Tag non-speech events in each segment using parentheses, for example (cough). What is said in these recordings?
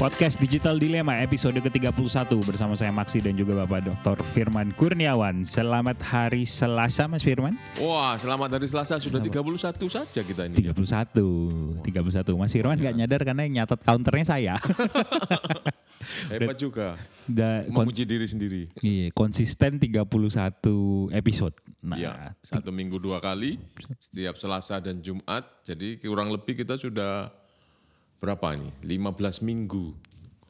Podcast Digital Dilema episode ke-31 bersama saya Maksi dan juga Bapak Dr. Firman Kurniawan. Selamat hari Selasa Mas Firman. Wah, selamat hari Selasa sudah 31 saja kita ini. 31. 31. Mas Firman nggak nyadar karena yang nyatat counternya saya. (laughs) Hebat juga. Da, Memuji diri sendiri. iya, konsisten 31 episode. Nah, Ya, satu minggu dua kali setiap Selasa dan Jumat. Jadi kurang lebih kita sudah berapa nih? 15 minggu.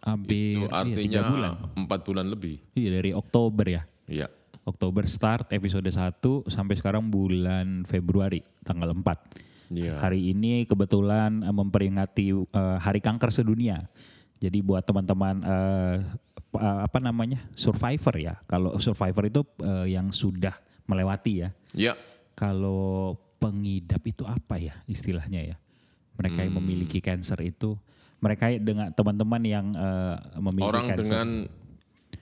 hampir Itu iya, artinya bulan. empat bulan lebih. Iya, dari Oktober ya. Iya. Oktober start episode 1 sampai sekarang bulan Februari tanggal 4. Iya. Hari ini kebetulan eh, memperingati eh, Hari Kanker Sedunia. Jadi buat teman-teman eh, apa namanya survivor ya. Kalau survivor itu eh, yang sudah melewati ya. Ya. Kalau pengidap itu apa ya istilahnya ya? Mereka yang memiliki cancer itu, mereka dengan teman-teman yang eh, memiliki Orang cancer. dengan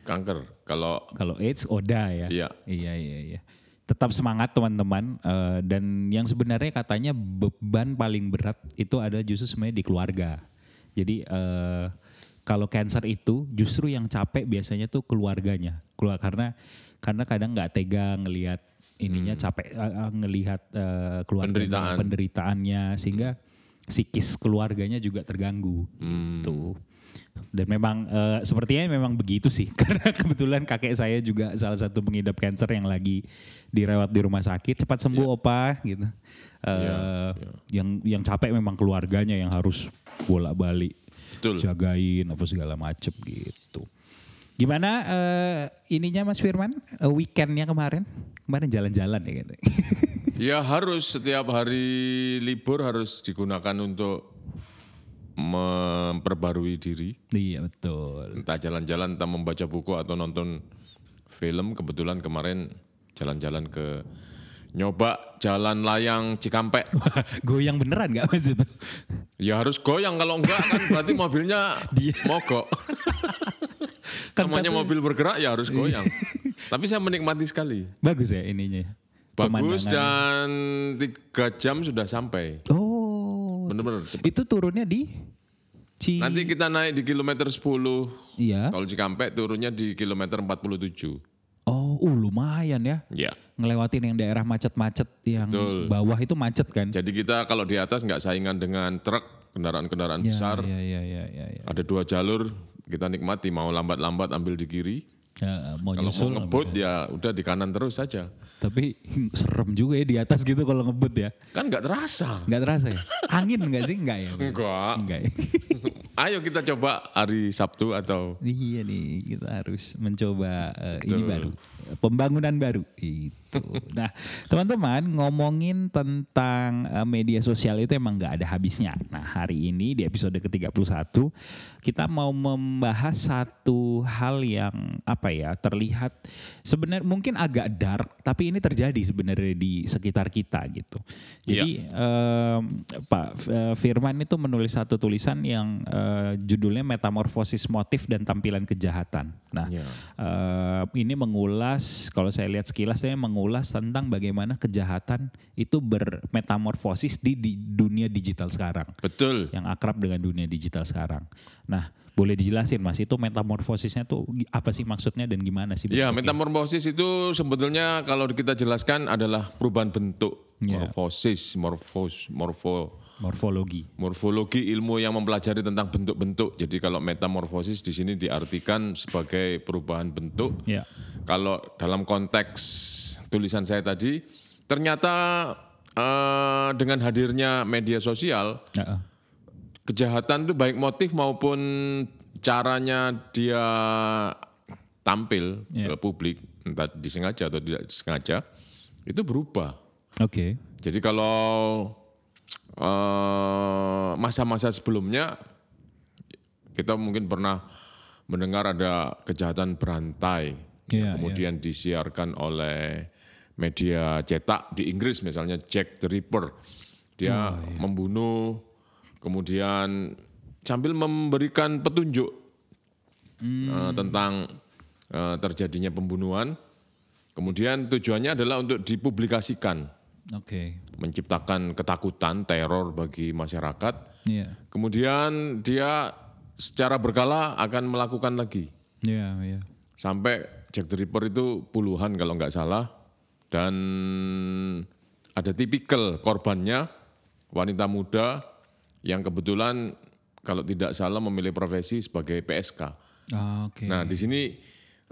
kanker. Kalau Kalau AIDS Oda ya. Iya. Iya iya iya. Tetap semangat teman-teman eh, dan yang sebenarnya katanya beban paling berat itu ada justru sebenarnya di keluarga. Jadi eh, kalau cancer itu justru yang capek biasanya tuh keluarganya. Keluar karena karena kadang nggak tega ngelihat ininya capek eh, eh, ngelihat eh, keluarga Penderitaan. penderitaannya sehingga psikis keluarganya juga terganggu. Tuh. Dan memang eh, sepertinya memang begitu sih (laughs) karena kebetulan kakek saya juga salah satu pengidap kanker yang lagi dirawat di rumah sakit cepat sembuh opa gitu. Eh, Iya, Yang yang capek memang keluarganya yang harus bolak-balik betul. jagain apa segala macem gitu. Gimana eh, ininya Mas Firman Eh, weekendnya kemarin? Kemarin jalan-jalan ya gitu. (laughs) Ya harus setiap hari libur harus digunakan untuk memperbarui diri. iya betul. Entah jalan-jalan, entah membaca buku atau nonton film. Kebetulan kemarin jalan-jalan ke nyoba jalan layang Cikampek. (laughs) Goyang beneran gak Mas itu? Ya harus goyang kalau enggak kan berarti mobilnya (laughs) mogok. (laughs) Kan Namanya mobil bergerak ya harus goyang. Tapi saya menikmati sekali. Bagus ya ininya. Bagus Pemandangan. dan tiga jam sudah sampai. Oh. Bener-bener cepet. Itu turunnya di Ci Nanti kita naik di kilometer 10 Iya. Tol Cikampek turunnya di kilometer 47. Oh, uh, lumayan ya. Ya. Ngelewatin yang daerah macet-macet yang Betul. bawah itu macet kan? Jadi kita kalau di atas nggak saingan dengan truk, kendaraan-kendaraan besar. Iya, iya, iya, iya, iya. Ada dua jalur, kita nikmati. Mau lambat-lambat ambil di kiri. Ya, mau Kalau nyusul. mau ngebut ya udah di kanan terus saja. Tapi (laughs) serem juga ya di atas gitu kalau ngebut ya. Kan nggak terasa. Nggak terasa ya? Angin nggak sih? Nggak ya? Enggak. Enggak ya? (laughs) Ayo kita coba hari Sabtu atau Iya nih, kita harus mencoba eh, ini baru, pembangunan baru itu. Nah, teman-teman ngomongin tentang eh, media sosial itu emang nggak ada habisnya. Nah, hari ini di episode ke-31 kita mau membahas satu hal yang apa ya terlihat sebenarnya mungkin agak dark, tapi ini terjadi sebenarnya di sekitar kita gitu. Jadi em, Pak eh, Firman itu menulis satu tulisan yang eh, judulnya Metamorfosis Motif dan Tampilan Kejahatan. Nah, Ya. eh, ini mengulas kalau saya lihat sekilas saya mengulas tentang bagaimana kejahatan itu bermetamorfosis di, di dunia digital sekarang betul. yang akrab dengan dunia digital sekarang. Nah, boleh dijelasin Mas, itu metamorfosisnya tuh apa sih maksudnya dan gimana sih? Ya, metamorfosis itu sebetulnya kalau kita jelaskan adalah perubahan bentuk. Ya. Morfosis, morfos, morfo, Morfologi. morfologi ilmu yang mempelajari tentang bentuk-bentuk. Jadi kalau metamorfosis di sini diartikan sebagai perubahan bentuk. Ya. Kalau dalam konteks tulisan saya tadi, ternyata eh, dengan hadirnya media sosial, Ya. kejahatan itu baik motif maupun caranya dia tampil Ya. ke publik, entah disengaja atau tidak disengaja, itu berubah. Oke. Jadi kalau eh, masa-masa sebelumnya kita mungkin pernah mendengar ada kejahatan berantai, Iya, yang kemudian disiarkan oleh media cetak di Inggris misalnya Jack the Ripper, dia membunuh, kemudian sambil memberikan petunjuk eh, tentang eh, terjadinya pembunuhan, kemudian tujuannya adalah untuk dipublikasikan Oke. menciptakan ketakutan, teror bagi masyarakat. Iya. Kemudian dia secara berkala akan melakukan lagi Iya, iya. sampai Jack the Ripper itu puluhan kalau nggak salah dan ada tipikal korbannya wanita muda yang kebetulan kalau tidak salah memilih profesi sebagai PSK. Ah, Oke. Nah di sini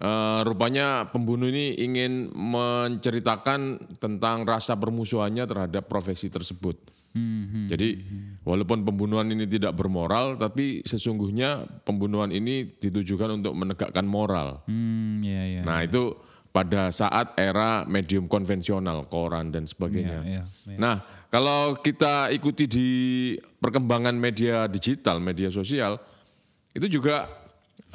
eh, rupanya pembunuh ini ingin menceritakan tentang rasa permusuhannya terhadap profesi tersebut. Hmm, hmm. Jadi walaupun pembunuhan ini tidak bermoral, tapi sesungguhnya pembunuhan ini ditujukan untuk menegakkan moral. Hmm, iya, iya. Nah itu pada saat era medium konvensional, koran dan sebagainya. Iya, iya. Nah kalau kita ikuti di perkembangan media digital, media sosial, itu juga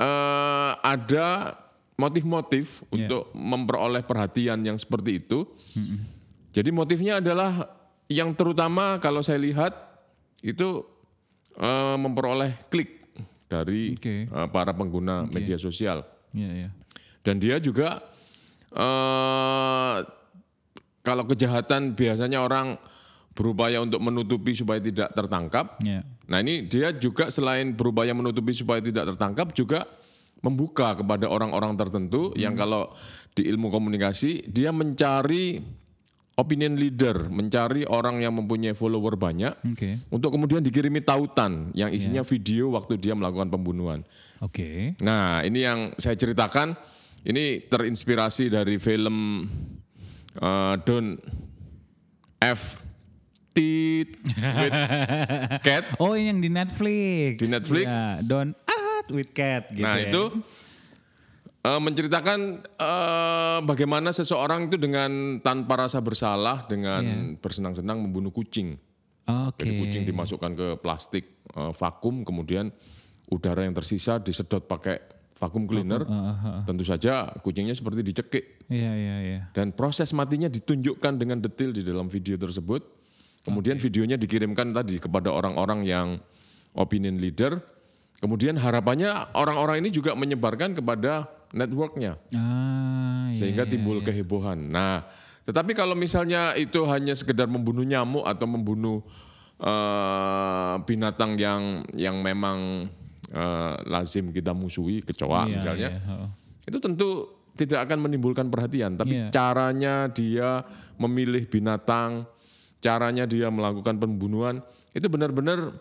eh, ada motif-motif untuk memperoleh perhatian yang seperti itu. Jadi motifnya adalah yang terutama kalau saya lihat itu eh, memperoleh klik dari Oke. eh, para pengguna media sosial. Iya, iya. Dan dia juga eh kalau kejahatan biasanya orang berupaya untuk menutupi supaya tidak tertangkap. Iya. Nah ini dia juga selain berupaya menutupi supaya tidak tertangkap juga membuka kepada orang-orang tertentu yang kalau di ilmu komunikasi dia mencari opinion leader, mencari orang yang mempunyai follower banyak Oke. untuk kemudian dikirimi tautan yang isinya video waktu dia melakukan pembunuhan. Oke. Nah, ini yang saya ceritakan ini terinspirasi dari film uh, Don't F Tit with (laughs) Cat. Oh, ini yang di Netflix. Di Netflix? Ya, Don't Act with Cat gitu Nah, ya. itu uh, menceritakan uh, bagaimana seseorang itu dengan tanpa rasa bersalah dengan bersenang-senang membunuh kucing. Oke. Jadi kucing dimasukkan ke plastik uh, vakum kemudian udara yang tersisa disedot pakai vakum cleaner. Heeh, heeh. Tentu saja kucingnya seperti dicekik Iya, iya, iya. dan proses matinya ditunjukkan dengan detail di dalam video tersebut. Kemudian videonya dikirimkan tadi kepada orang-orang yang opinion leader. Kemudian harapannya orang-orang ini juga menyebarkan kepada networknya Ah, iya, sehingga iya, timbul kehebohan. Nah, tetapi kalau misalnya itu hanya sekedar membunuh nyamuk atau membunuh eh, binatang yang yang memang eh, lazim kita musuhi, kecoa Iya, misalnya, iya, heeh. itu tentu tidak akan menimbulkan perhatian. Tapi Iya. caranya dia memilih binatang, caranya dia melakukan pembunuhan, itu benar-benar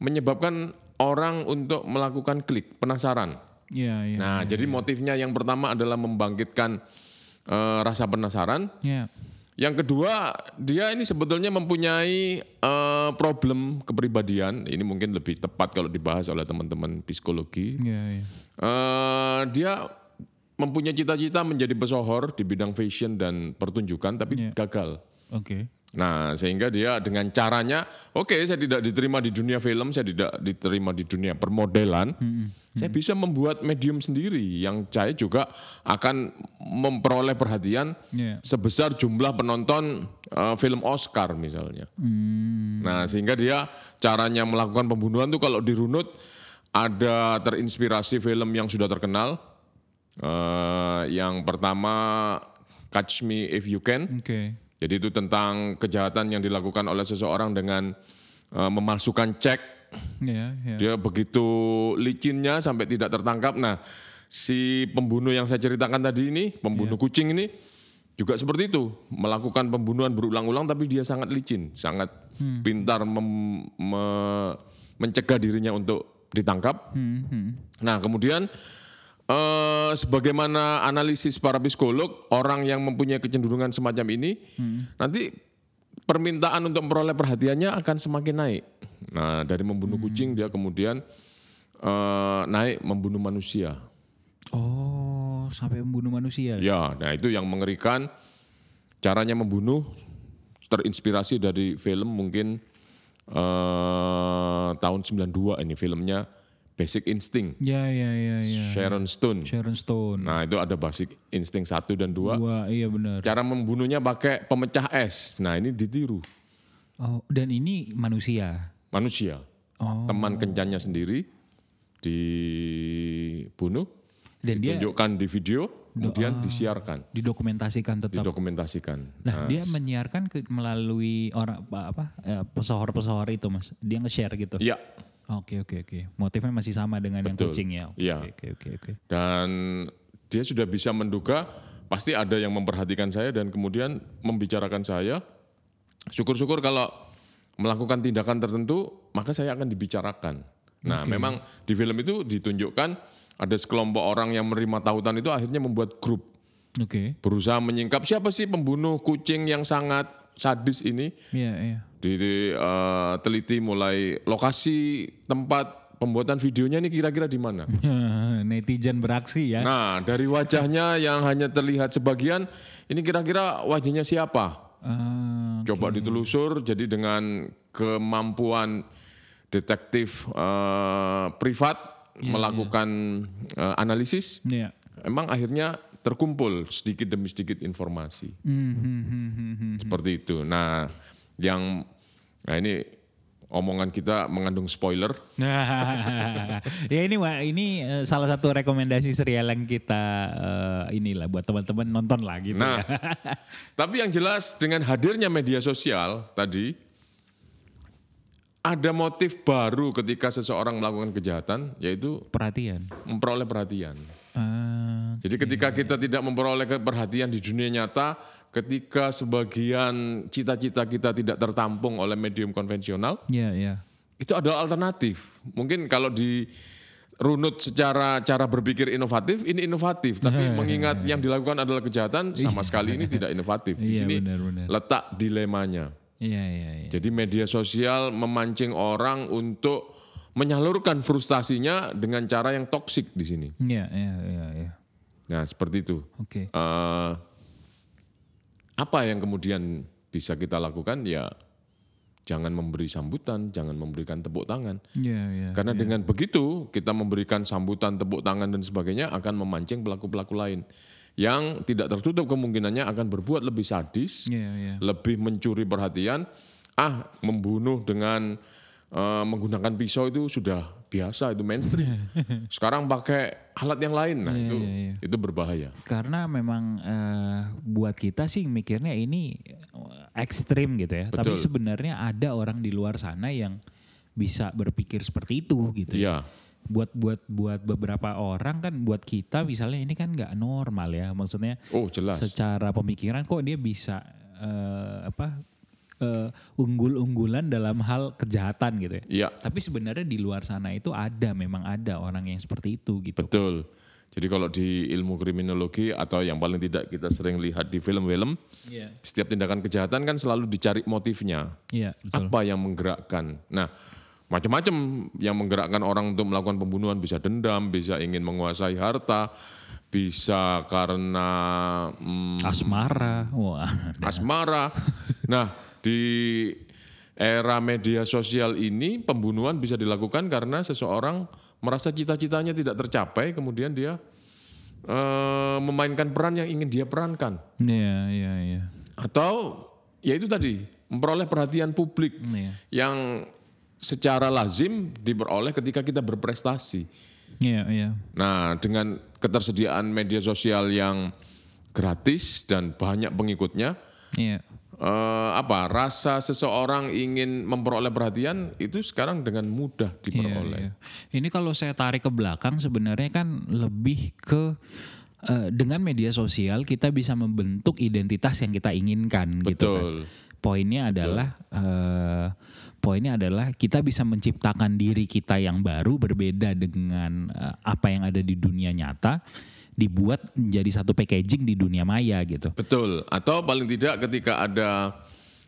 menyebabkan orang untuk melakukan klik, penasaran. Iya, iya. Nah, jadi motifnya yang pertama adalah membangkitkan eh, rasa penasaran. Iya. Yang kedua, dia ini sebetulnya mempunyai eh, problem kepribadian. Ini mungkin lebih tepat kalau dibahas oleh teman-teman psikologi. Iya, iya. Eh, dia mempunyai cita-cita menjadi pesohor di bidang fashion dan pertunjukan, tapi Iya. gagal. Oke. Nah, sehingga dia dengan caranya, oke, saya tidak diterima di dunia film, saya tidak diterima di dunia permodelan, saya bisa membuat medium sendiri yang saya juga akan memperoleh perhatian Iya. sebesar jumlah penonton eh, film Oscar misalnya. Hmm. Nah, sehingga dia caranya melakukan pembunuhan tuh kalau dirunut ada terinspirasi film yang sudah terkenal. Eh, yang pertama Catch Me If You Can. Oke. Jadi itu tentang kejahatan yang dilakukan oleh seseorang dengan eh, memalsukan cek. Iya, iya. Dia begitu licinnya sampai tidak tertangkap. Nah, si pembunuh yang saya ceritakan tadi ini, pembunuh kucing ini juga seperti itu, melakukan pembunuhan berulang-ulang tapi dia sangat licin, sangat pintar mem- me- mencegah dirinya untuk ditangkap. Hmm, hmm. Nah, kemudian eh, sebagaimana analisis para psikolog, orang yang mempunyai kecenderungan semacam ini, nanti permintaan untuk memperoleh perhatiannya akan semakin naik. Nah, dari membunuh kucing dia kemudian eh, naik membunuh manusia. Oh, sampai membunuh manusia. Ya, nah itu yang mengerikan. Caranya membunuh terinspirasi dari film mungkin eh, tahun 92 ini filmnya Basic Instinct. Ya, ya, ya, ya. Sharon Stone. Sharon Stone. Nah itu ada basic insting satu dan dua. Wah, iya benar. Cara membunuhnya pakai pemecah es. Nah ini ditiru Oh, dan ini manusia. manusia. Oh. Teman kencannya sendiri dibunuh, Dan dia tunjukkan di video, kemudian disiarkan, didokumentasikan tetap. didokumentasikan. Nah, dia menyiarkan ke, melalui orang apa, apa eh, pesohor-pesohor itu, Mas. Dia nge-share gitu. Iya, Oke oke oke. Motifnya masih sama dengan yang Betul. kucing ya. Oke Iya. oke oke oke. Dan dia sudah bisa menduga pasti ada yang memperhatikan saya dan kemudian membicarakan saya. Syukur-syukur kalau melakukan tindakan tertentu, maka saya akan dibicarakan. Nah, memang di film itu ditunjukkan ada sekelompok orang yang menerima tautan itu akhirnya membuat grup Oke. berusaha menyingkap siapa sih pembunuh kucing yang sangat sadis ini. Iya iya. Diteliti mulai lokasi tempat pembuatan videonya ini kira-kira di mana. (laughs) Netizen beraksi ya. Nah, dari wajahnya yang hanya terlihat sebagian, ini kira-kira wajahnya siapa? Ah, Coba ditelusur, jadi dengan kemampuan detektif eh, privat melakukan eh, analisis, Iya. emang akhirnya terkumpul sedikit demi sedikit informasi. Hmm, hmm, hmm, hmm, hmm. Seperti itu. Nah, yang nah ini omongan kita mengandung spoiler. (laughs) ya ini Wak, ini eh, salah satu rekomendasi serial yang kita eh, inilah buat teman-teman nonton lah gitu. Nah, ya. (laughs) tapi yang jelas dengan hadirnya media sosial tadi ada motif baru ketika seseorang melakukan kejahatan yaitu Perhatian. memperoleh perhatian. Ah, Jadi ketika kita tidak memperoleh perhatian di dunia nyata, ketika sebagian cita-cita kita tidak tertampung oleh medium konvensional, Iya iya. itu adalah alternatif. Mungkin kalau di runut secara cara berpikir inovatif, ini inovatif. Tapi mengingat yang dilakukan adalah kejahatan, sama sekali ini tidak inovatif. Di Iya, sini benar-benar. letak dilemanya. Iya iya iya. Jadi media sosial memancing orang untuk menyalurkan frustasinya dengan cara yang toksik di sini. Iya iya iya iya. Nah, seperti itu. Oke. Eh, apa yang kemudian bisa kita lakukan? Ya, jangan memberi sambutan, jangan memberikan tepuk tangan. Iya iya. Karena dengan begitu kita memberikan sambutan, tepuk tangan dan sebagainya akan memancing pelaku-pelaku lain yang tidak tertutup kemungkinannya akan berbuat lebih sadis, Iya iya. lebih mencuri perhatian. Ah, membunuh dengan eh, menggunakan pisau itu sudah biasa, itu mainstream. (laughs) Sekarang pakai alat yang lain, nah itu iya, itu berbahaya. Karena memang eh, buat kita sih mikirnya ini eh, ekstrim gitu ya. Tapi Betul. sebenarnya ada orang di luar sana yang bisa berpikir seperti itu gitu. Iya, Buat buat buat beberapa orang kan buat kita misalnya ini kan nggak normal ya. Maksudnya oh jelas. secara pemikiran kok dia bisa eh, apa eh, unggul-unggulan dalam hal kejahatan gitu ya. Iya, Tapi sebenarnya di luar sana itu ada memang ada orang yang seperti itu gitu. betul. Jadi kalau di ilmu kriminologi atau yang paling tidak kita sering lihat di film-film, Iya. setiap tindakan kejahatan kan selalu dicari motifnya. Iya, betul. Apa yang menggerakkan? Nah, macam-macam yang menggerakkan orang untuk melakukan pembunuhan bisa dendam, bisa ingin menguasai harta, bisa karena mm, Asmara. Wah. (laughs) asmara. Nah, di era media sosial ini pembunuhan bisa dilakukan karena seseorang merasa cita-citanya tidak tercapai, kemudian dia eh, memainkan peran yang ingin dia perankan, Iya, iya, iya. atau ya itu tadi memperoleh perhatian publik Iya. yang secara lazim diperoleh ketika kita berprestasi. Iya, iya. Nah, dengan ketersediaan media sosial yang gratis dan banyak pengikutnya, Iya. Eh, apa rasa seseorang ingin memperoleh perhatian itu sekarang dengan mudah Iya, diperoleh. iya. Ini kalau saya tarik ke belakang sebenarnya kan lebih ke eh, dengan media sosial kita bisa membentuk identitas yang kita inginkan gitu kan. Betul. Poinnya adalah eh, poinnya adalah kita bisa menciptakan diri kita yang baru berbeda dengan eh, apa yang ada di dunia nyata dibuat menjadi satu packaging di dunia maya gitu. Betul. Atau paling tidak ketika ada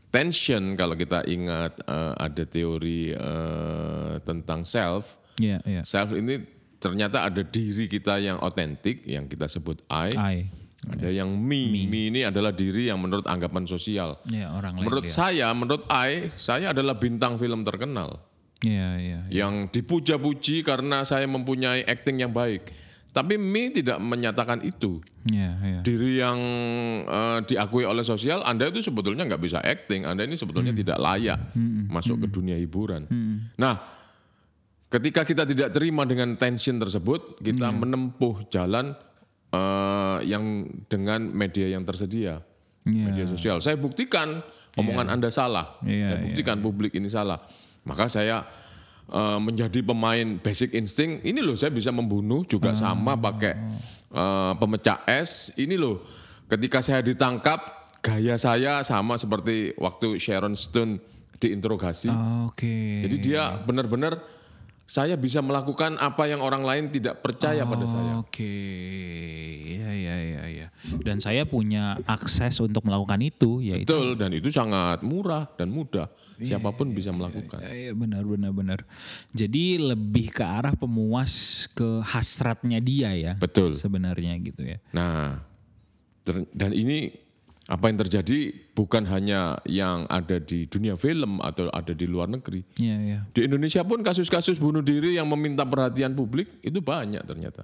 tension kalau kita ingat eh, ada teori eh, tentang self. Iya, iya. Self ini ternyata ada diri kita yang otentik yang kita sebut I. I. Ada yang me. me. ini adalah diri yang menurut anggapan sosial. Ya, orang lain. Menurut lihat. saya, menurut I, saya adalah bintang film terkenal. Iya, iya. yang dipuja-puji karena saya mempunyai acting yang baik. Tapi Mi tidak menyatakan itu. Iya, iya. Diri yang eh, diakui oleh sosial, Anda itu sebetulnya nggak bisa acting. Anda ini sebetulnya tidak layak masuk ke dunia hiburan. Nah, ketika kita tidak terima dengan tension tersebut, kita menempuh jalan eh, yang dengan media yang tersedia, Iya. media sosial. Saya buktikan omongan Anda salah. Iya, saya buktikan publik ini salah. Maka saya eh, menjadi pemain basic instinct. Ini loh saya bisa membunuh juga sama pakai eh, pemecah es. Ini loh ketika saya ditangkap gaya saya sama seperti waktu Sharon Stone diinterogasi. Oke. Jadi dia benar-benar saya bisa melakukan apa yang orang lain tidak percaya pada saya. Oke, ya ya ya ya. Dan saya punya akses untuk melakukan itu, yaitu Betul dan itu sangat murah dan mudah. Iya, Siapa pun bisa melakukan. Ya, ya, benar benar benar. Jadi lebih ke arah pemuas ke hasratnya dia ya. Betul. Sebenarnya gitu ya. Nah, dan ini apa yang terjadi bukan hanya yang ada di dunia film atau ada di luar negeri. Iya iya. Di Indonesia pun kasus-kasus bunuh diri yang meminta perhatian publik itu banyak ternyata.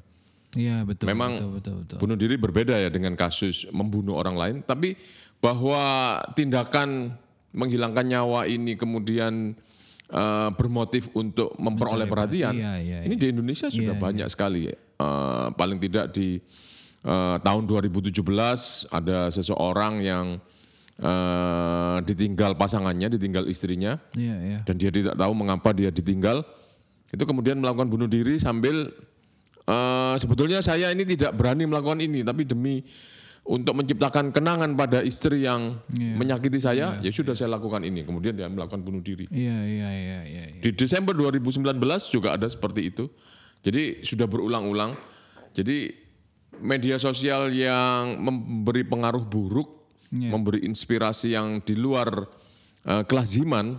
Iya betul. Memang betul betul betul. Bunuh diri berbeda ya dengan kasus membunuh orang lain, tapi bahwa tindakan menghilangkan nyawa ini kemudian eh, bermotif untuk memperoleh perhatian. Iya, iya, ini di Indonesia sudah banyak sekali. Eh, paling tidak di eh, tahun 2017 ada seseorang yang eh, ditinggal pasangannya, ditinggal istrinya Iya iya. dan dia tidak tahu mengapa dia ditinggal. Itu kemudian melakukan bunuh diri sambil eh, sebetulnya saya ini tidak berani melakukan ini, tapi demi untuk menciptakan kenangan pada istri yang menyakiti saya, ya sudah saya lakukan ini. Kemudian dia melakukan bunuh diri. Iya iya iya iya. iya. Di Desember 2019 juga ada seperti itu. Jadi sudah berulang-ulang. Jadi media sosial yang memberi pengaruh buruk, memberi inspirasi yang di luar eh, kelaziman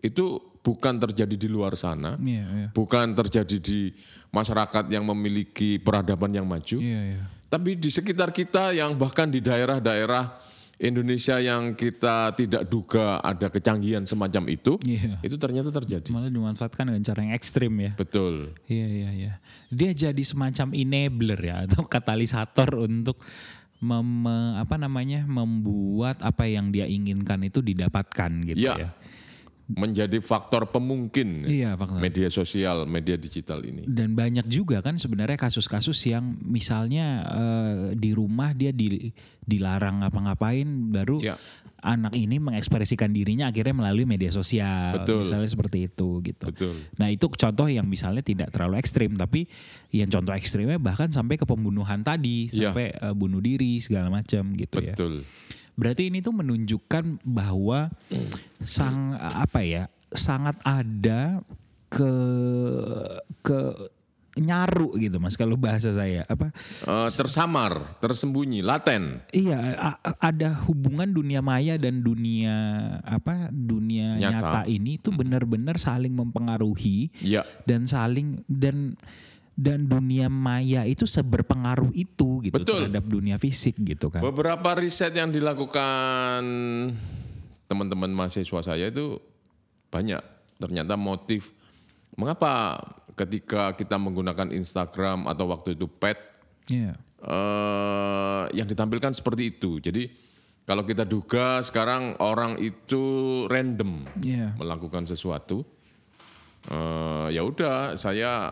itu bukan terjadi di luar sana, Iya iya. bukan terjadi di masyarakat yang memiliki peradaban yang maju, Iya iya. tapi di sekitar kita yang bahkan di daerah-daerah Indonesia yang kita tidak duga ada kecanggihan semacam itu, Iya. itu ternyata terjadi. Malah dimanfaatkan dengan cara yang ekstrim ya. Betul. Iya iya iya. Dia jadi semacam enabler ya atau katalisator untuk mem, apa namanya membuat apa yang dia inginkan itu didapatkan gitu Ya. ya. Menjadi faktor pemungkin Iya faktor. media sosial, media digital ini. Dan banyak juga kan sebenarnya kasus-kasus yang misalnya eh, di rumah dia di, dilarang ngapa-ngapain baru Ya. anak ini mengekspresikan dirinya akhirnya melalui media sosial. Betul. Misalnya seperti itu gitu. Betul. Nah itu contoh yang misalnya tidak terlalu ekstrim tapi yang contoh ekstrimnya bahkan sampai ke pembunuhan tadi Ya. sampai eh, bunuh diri segala macam gitu ya. Betul. Berarti ini tuh menunjukkan bahwa sang apa ya sangat ada ke ke nyaru gitu mas kalau bahasa saya apa Eh, tersamar, tersembunyi, laten. iya ada hubungan dunia maya dan dunia apa dunia Nyata. nyata, ini tuh benar-benar saling mempengaruhi Ya, dan saling dan dan dunia maya itu seberpengaruh itu gitu Betul. terhadap dunia fisik gitu kan beberapa riset yang dilakukan teman-teman mahasiswa saya itu banyak. Ternyata motif mengapa ketika kita menggunakan Instagram atau waktu itu pet Iya. eh, yang ditampilkan seperti itu. Jadi kalau kita duga sekarang orang itu random Iya. melakukan sesuatu, eh, ya udah saya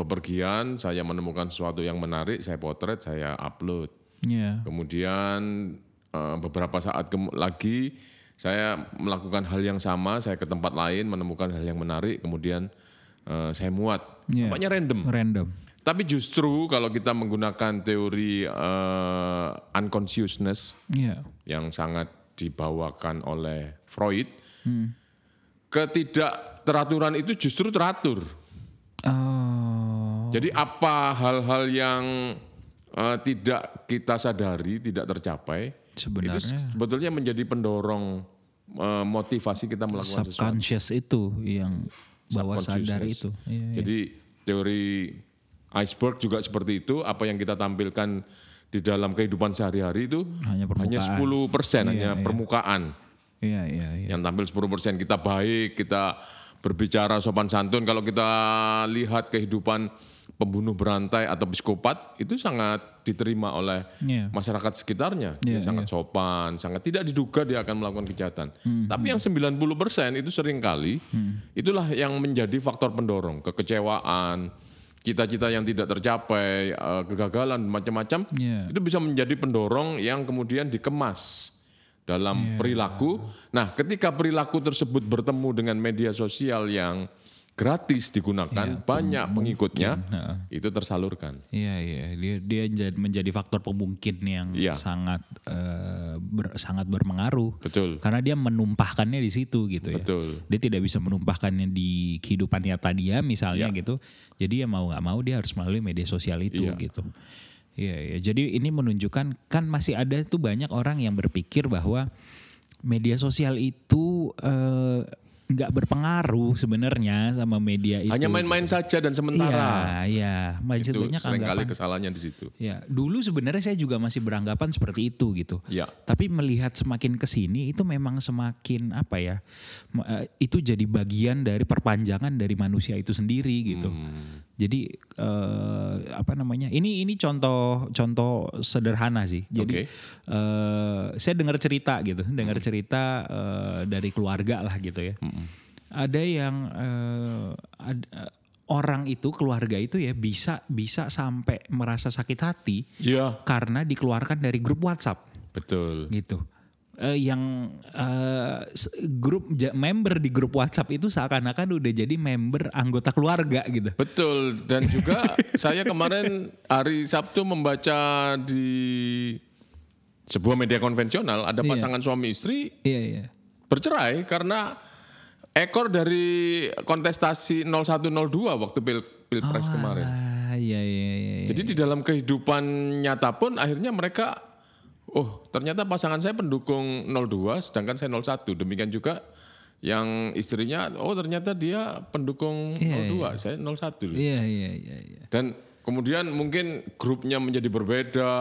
bepergian, saya menemukan sesuatu yang menarik, saya potret, saya upload. Iya. Kemudian eh, beberapa saat kem- lagi saya melakukan hal yang sama, saya ke tempat lain menemukan hal yang menarik, kemudian eh, saya muat. Nampaknya random. random Tapi justru kalau kita menggunakan teori eh, unconsciousness Iya. yang sangat dibawakan oleh Freud, Hmm. ketidakteraturan itu justru teratur. Oh. Jadi apa hal-hal yang eh, tidak kita sadari, tidak tercapai, Sebenarnya itu sebetulnya menjadi pendorong eh, motivasi kita melakukan sesuatu. subconscious itu yang bawah sadar itu. Iya, iya. Jadi teori iceberg juga seperti itu. Apa yang kita tampilkan di dalam kehidupan sehari-hari itu Hanya permukaan. hanya 10 persen, hanya permukaan. Iya, iya, iya. Yang tampil 10 persen kita baik, kita berbicara sopan santun. Kalau kita lihat kehidupan pembunuh berantai atau psikopat itu sangat diterima oleh Iya. masyarakat sekitarnya. Dia Iya, sangat sopan, sangat tidak diduga dia akan melakukan kejahatan. Hmm, Tapi yang 90 persen itu sering kali itulah yang menjadi faktor pendorong kekecewaan, cita-cita yang tidak tercapai, eh, kegagalan macam-macam. Iya. Itu bisa menjadi pendorong yang kemudian dikemas dalam Iya. perilaku. Nah, ketika perilaku tersebut bertemu dengan media sosial yang gratis digunakan, banyak pengikutnya, Heeh. itu tersalurkan. Iya iya dia dia jadi- menjadi faktor pemungkin yang Iya. sangat eh, ber- sangat berpengaruh Betul. karena dia menumpahkannya di situ gitu ya. Betul. Dia tidak bisa menumpahkannya di kehidupan nyata dia misalnya Iya. gitu. Jadi ya mau nggak mau dia harus melalui media sosial itu Iya. gitu. Iya, iya. Jadi ini menunjukkan kan masih ada tuh banyak orang yang berpikir bahwa media sosial itu eh, nggak berpengaruh sebenarnya sama media itu. Hanya main-main saja dan sementara. Iya, iya. itu Maksudnya sering kali kesalahannya di situ. Ya, dulu sebenarnya saya juga masih beranggapan seperti itu gitu. Ya. Tapi melihat semakin ke sini itu memang semakin apa ya? eh, Itu jadi bagian dari perpanjangan dari manusia itu sendiri gitu. Hmm. Jadi eh, apa namanya? Ini ini contoh contoh sederhana sih. Jadi Oke. eh, saya dengar cerita gitu, dengar cerita eh, dari keluarga lah gitu ya. Ada yang eh, ad- eh, orang itu keluarga itu ya bisa bisa sampai merasa sakit hati Iya, karena dikeluarkan dari grup WhatsApp betul. gitu. Eh, yang s- grup member di grup WhatsApp itu seakan-akan udah jadi member anggota keluarga gitu. Betul dan juga (laughs) saya kemarin hari Sabtu membaca di sebuah media konvensional ada Iya. pasangan suami istri Iya iya. bercerai karena ekor dari kontestasi 0102 waktu pil pilpres kemarin. Ah iya iya iya. iya. Jadi di dalam kehidupan nyata pun akhirnya mereka oh ternyata pasangan saya pendukung 02 sedangkan saya 01. Demikian juga yang istrinya oh ternyata dia pendukung 02, saya 01. loh. Iya iya iya iya. Dan kemudian mungkin grupnya menjadi berbeda,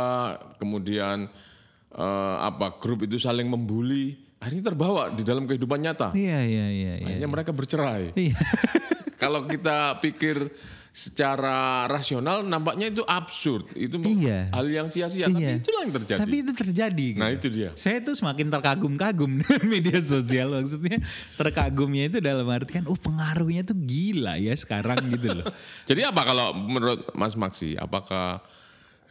kemudian eh, apa grup itu saling membuli, akhirnya terbawa di dalam kehidupan nyata. Iya iya iya iya. Akhirnya mereka bercerai. Iya. (laughs) Kalau kita pikir secara rasional nampaknya itu absurd, itu Iya. hal yang sia-sia, Iya. tapi itulah yang terjadi. Tapi itu terjadi. Gitu. Nah itu dia. Saya tuh semakin terkagum-kagum (laughs) dengan media sosial maksudnya terkagumnya itu dalam artian oh pengaruhnya tuh gila ya sekarang gitu loh. (laughs) Jadi apa kalau menurut Mas Maksi, apakah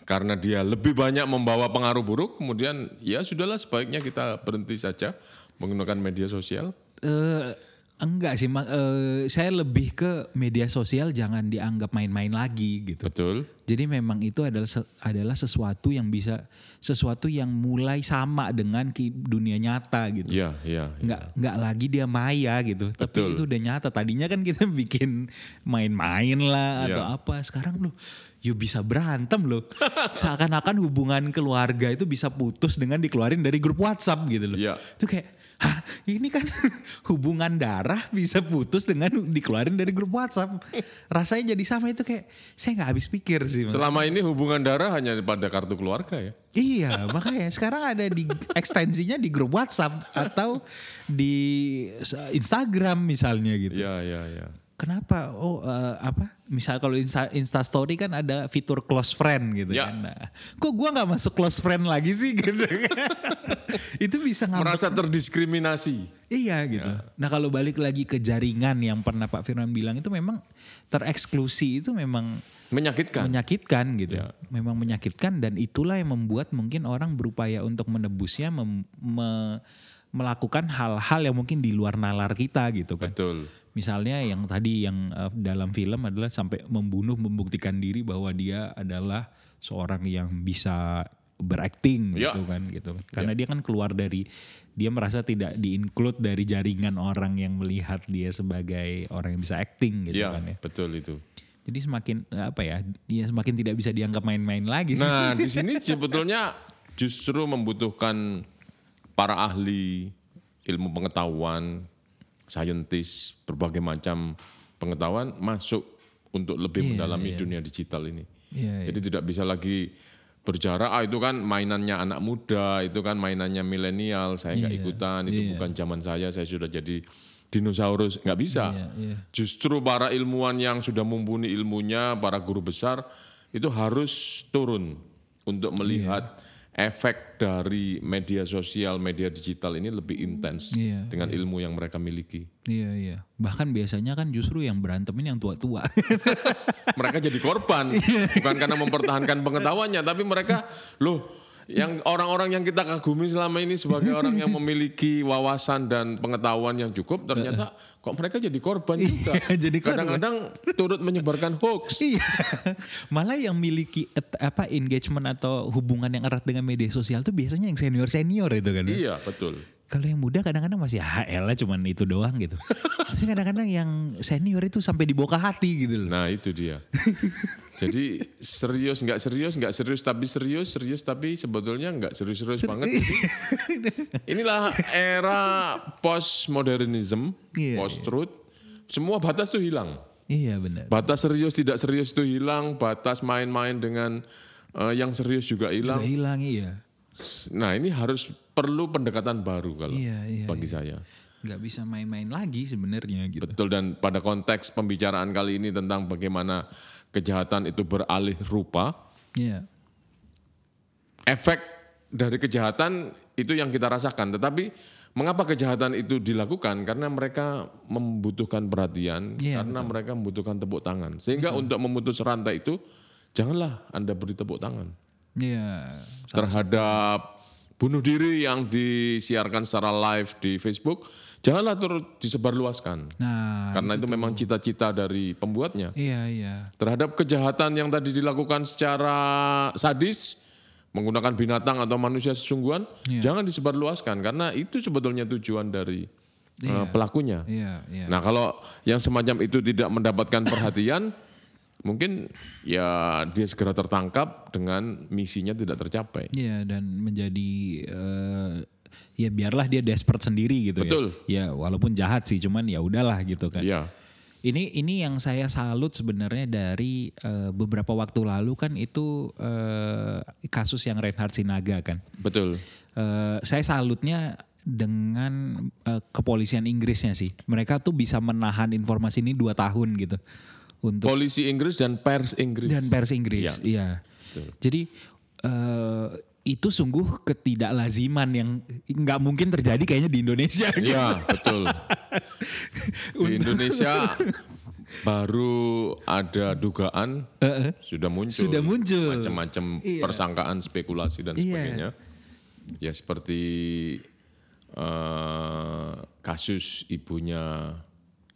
karena dia lebih banyak membawa pengaruh buruk, kemudian ya sudahlah sebaiknya kita berhenti saja menggunakan media sosial? Eh enggak sih, Ma- eh, saya lebih ke media sosial jangan dianggap main-main lagi gitu. Betul. Jadi memang itu adalah se- adalah sesuatu yang bisa sesuatu yang mulai sama dengan ki- dunia nyata gitu. Iya, iya. Nggak nggak lagi dia maya gitu, tapi Betul. itu udah nyata. Tadinya kan kita (laughs) bikin main-main lah atau Iya. apa. Sekarang loh, yuk bisa berantem loh. (laughs) Seakan-akan hubungan keluarga itu bisa putus dengan dikeluarin dari grup WhatsApp gitu loh. Iya. Itu kayak, hah ini kan (laughs) hubungan darah bisa putus dengan dikeluarin dari grup WhatsApp. Rasanya jadi sama itu kayak, saya nggak habis pikir sih. Mas. Selama ini hubungan darah hanya pada kartu keluarga ya. Iya, makanya sekarang ada di ekstensinya di grup WhatsApp atau di Instagram misalnya gitu. Iya, iya, iya. Kenapa? Oh, eh, apa? Misal kalau Insta, Insta Story kan ada fitur close friend gitu Ya. kan. Nah, kok gua nggak masuk close friend lagi sih gitu kan. (laughs) Itu bisa ngambek. Merasa terdiskriminasi. Iya gitu. Nah kalau balik lagi ke jaringan yang pernah Pak Firman bilang itu memang tereksklusi itu memang Menyakitkan. menyakitkan gitu. Ya. Memang menyakitkan dan itulah yang membuat mungkin orang berupaya untuk menebusnya mem- me- melakukan hal-hal yang mungkin di luar nalar kita gitu kan. Betul. Misalnya yang tadi yang eh, dalam film adalah sampai membunuh membuktikan diri bahwa dia adalah seorang yang bisa berakting Ya. gitu kan gitu. Karena dia kan keluar dari dia merasa tidak di-include dari jaringan orang yang melihat dia sebagai orang yang bisa acting gitu Iya, kan ya. betul itu. Jadi semakin eh, apa ya? Dia semakin tidak bisa dianggap main-main lagi sih. Nah, di (laughs) sini sebetulnya justru membutuhkan para ahli ilmu pengetahuan, saintis, berbagai macam pengetahuan masuk untuk lebih Iya, mendalami iya. dunia digital ini. Iya, Jadi tidak bisa lagi berjarak, ah itu kan mainannya anak muda, itu kan mainannya milenial, saya nggak Iya, ikutan, itu iya. bukan zaman saya, saya sudah jadi dinosaurus, nggak bisa. Iya, iya. Justru para ilmuwan yang sudah mumpuni ilmunya, para guru besar itu harus turun untuk melihat efek dari media sosial, media digital ini lebih intens Iya, dengan ilmu yang mereka miliki. Iya iya. Bahkan biasanya kan justru yang berantem ini yang tua-tua. (laughs) Mereka jadi korban, Iya. bukan karena mempertahankan pengetahuannya, tapi mereka loh yang orang-orang yang kita kagumi selama ini sebagai orang yang memiliki wawasan dan pengetahuan yang cukup ternyata kok mereka jadi korban juga. Iya, (laughs) jadi korban. Kadang-kadang turut menyebarkan hoax. (laughs) Iya. Malah yang miliki et- apa engagement atau hubungan yang erat dengan media sosial tuh biasanya yang senior-senior itu kan. ya. Iya, betul. Kalau yang muda kadang-kadang masih ah elah cuman itu doang gitu. (laughs) Tapi kadang-kadang yang senior itu sampai dibawa ke hati gitu loh. Nah, itu dia. (laughs) Jadi serius nggak serius nggak serius tapi serius serius tapi sebetulnya nggak serius-serius banget. Jadi, (laughs) inilah era postmodernism, Iya, post truth. Semua batas tuh hilang. Iya benar. Batas serius tidak serius itu hilang, batas main-main dengan eh, yang serius juga hilang. hilang iya. Nah, ini harus perlu pendekatan baru kalau Iya, iya, bagi saya. Nggak bisa main-main lagi sebenarnya gitu. Betul dan pada konteks pembicaraan kali ini tentang bagaimana kejahatan itu beralih rupa, Iya. efek dari kejahatan itu yang kita rasakan. Tetapi mengapa kejahatan itu dilakukan? Karena mereka membutuhkan perhatian, Iya, karena mereka membutuhkan tepuk tangan. Sehingga untuk memutus rantai itu, janganlah Anda beri tepuk tangan Iya. terhadap bunuh diri yang disiarkan secara live di Facebook. Janganlah terus disebarluaskan. Nah, Karena itu memang cita-cita dari pembuatnya. iya iya. Terhadap kejahatan yang tadi dilakukan secara sadis, menggunakan binatang atau manusia sesungguhan, Iya. jangan disebarluaskan karena itu sebetulnya tujuan dari uh, pelakunya. Iya, iya. Nah, kalau yang semacam itu tidak mendapatkan perhatian, mungkin ya dia segera tertangkap dengan misinya tidak tercapai. Iya dan menjadi eh, ya biarlah dia desperate sendiri gitu Betul. ya. Ya walaupun jahat sih cuman ya udahlah gitu kan. Iya. Ini ini yang saya salut sebenarnya dari eh, beberapa waktu lalu kan itu eh, kasus yang Reinhard Sinaga kan. Betul. Eh, saya salutnya dengan eh, kepolisian Inggrisnya sih. Mereka tuh bisa menahan informasi ini dua tahun gitu untuk Polisi Inggris dan pers Inggris. dan pers Inggris. Iya. Betul. Jadi eh, itu sungguh ketidaklaziman yang nggak mungkin terjadi kayaknya di Indonesia. (laughs) Iya, betul. Di Indonesia (laughs) baru ada dugaan Heeh. sudah muncul Sudah muncul. macam-macam Iya. persangkaan spekulasi dan Iya. sebagainya ya seperti eh, kasus ibunya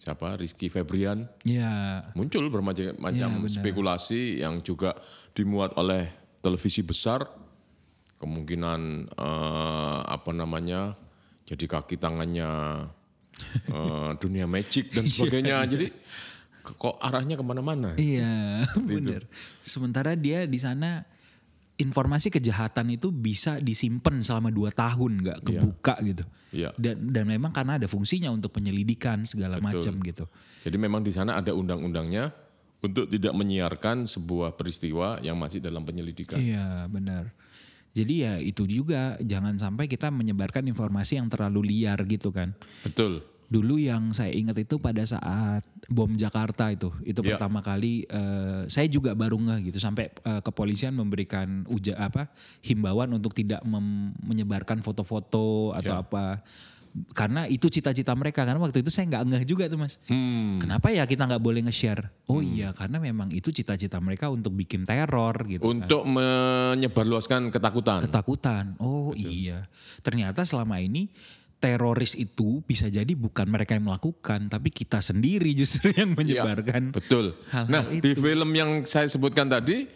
siapa? Rizky Febrian. Iya. muncul bermacam-macam Iya, benar. spekulasi yang juga dimuat oleh televisi besar. Kemungkinan eh, apa namanya jadi kaki tangannya (laughs) eh, dunia magic dan sebagainya. Jadi kok arahnya ke mana-mana? Iya, benar. Sementara dia di sana informasi kejahatan itu bisa disimpan selama dua tahun nggak kebuka gitu. Iya. Dan dan memang karena ada fungsinya untuk penyelidikan segala macam gitu. jadi memang di sana ada undang-undangnya untuk tidak menyiarkan sebuah peristiwa yang masih dalam penyelidikan Iya, benar. Jadi ya itu juga jangan sampai kita menyebarkan informasi yang terlalu liar gitu kan. betul Dulu yang saya ingat itu pada saat bom Jakarta itu, itu Ya. pertama kali eh, saya juga baru ngeh gitu sampai eh, kepolisian memberikan uja apa himbauan untuk tidak mem- menyebarkan foto-foto atau Ya. apa karena itu cita-cita mereka karena waktu itu saya nggak ngeh juga tuh mas. hmm, Kenapa ya kita nggak boleh nge-share? Oh iya karena memang itu cita-cita mereka untuk bikin teror gitu. kan. untuk menyebarluaskan ketakutan Ketakutan. Oh iya. Ternyata selama ini teroris itu bisa jadi bukan mereka yang melakukan, tapi kita sendiri justru (laughs) yang menyebarkan. Betul. hal-hal nah, di itu. film yang saya sebutkan tadi,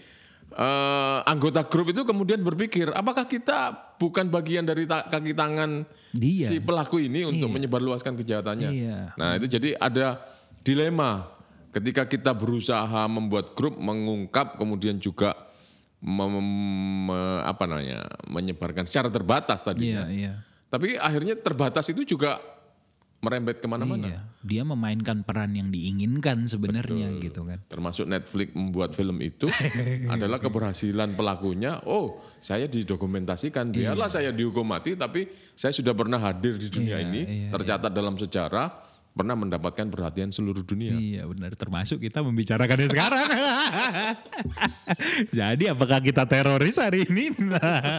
eh, anggota grup itu kemudian berpikir, apakah kita bukan bagian dari ta- kaki tangan Dia. si pelaku ini untuk menyebarluaskan kejahatannya? Iya. Nah, itu jadi ada dilema ketika kita berusaha membuat grup mengungkap, kemudian juga mem- apa namanya, menyebarkan secara terbatas tadinya. Iya, iya. Tapi akhirnya terbatas itu juga merembet ke mana-mana. Iya. Dia memainkan peran yang diinginkan sebenarnya gitu kan. termasuk Netflix membuat film itu (laughs) adalah keberhasilan pelakunya. Oh, saya didokumentasikan. Iya. Biarlah saya dihukum mati, tapi saya sudah pernah hadir di dunia Iya, ini, iya, tercatat dalam sejarah. Pernah mendapatkan perhatian seluruh dunia. Iya benar termasuk kita membicarakannya sekarang. (laughs) Jadi apakah kita teroris hari ini?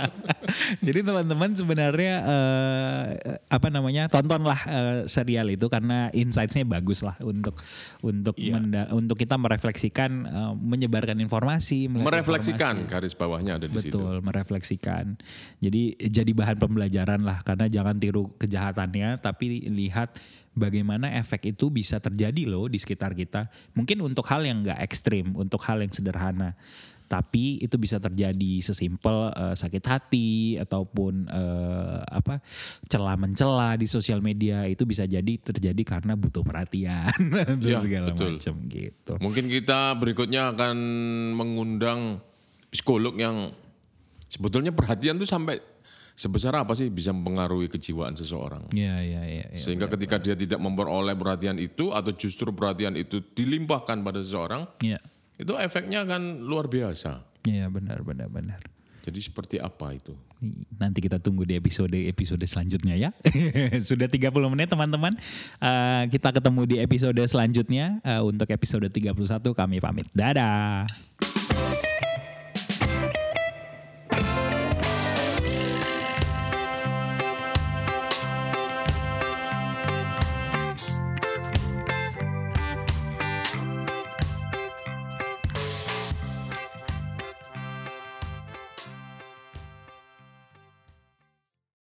(laughs) Jadi teman-teman sebenarnya eh, apa namanya tontonlah eh, serial itu karena insights-nya bagus lah untuk untuk Iya. menda- untuk kita merefleksikan eh, menyebarkan informasi, Merefleksikan informasi. garis bawahnya ada di situ. Betul, merefleksikan. Jadi jadi bahan pembelajaran lah karena jangan tiru kejahatannya tapi lihat bagaimana efek itu bisa terjadi loh di sekitar kita. Mungkin untuk hal yang nggak ekstrim, untuk hal yang sederhana. Tapi itu bisa terjadi sesimpel eh, sakit hati ataupun eh, apa celah mencela di sosial media itu bisa jadi terjadi karena butuh perhatian (laughs) dan Iya, segala macam gitu. Mungkin kita berikutnya akan mengundang psikolog yang sebetulnya perhatian tuh sampai sebesar apa sih bisa mempengaruhi kejiwaan seseorang. Iya iya iya. iya. Sehingga ketika dia tidak memperoleh perhatian itu atau justru perhatian itu dilimpahkan pada seseorang, Iya. itu efeknya akan luar biasa. Iya benar benar benar. Jadi seperti apa itu? Nanti kita tunggu di episode-episode selanjutnya ya. (laughs) Sudah 30 menit teman-teman. Eh, kita ketemu di episode selanjutnya. Eh, untuk episode 31 kami pamit. Dadah.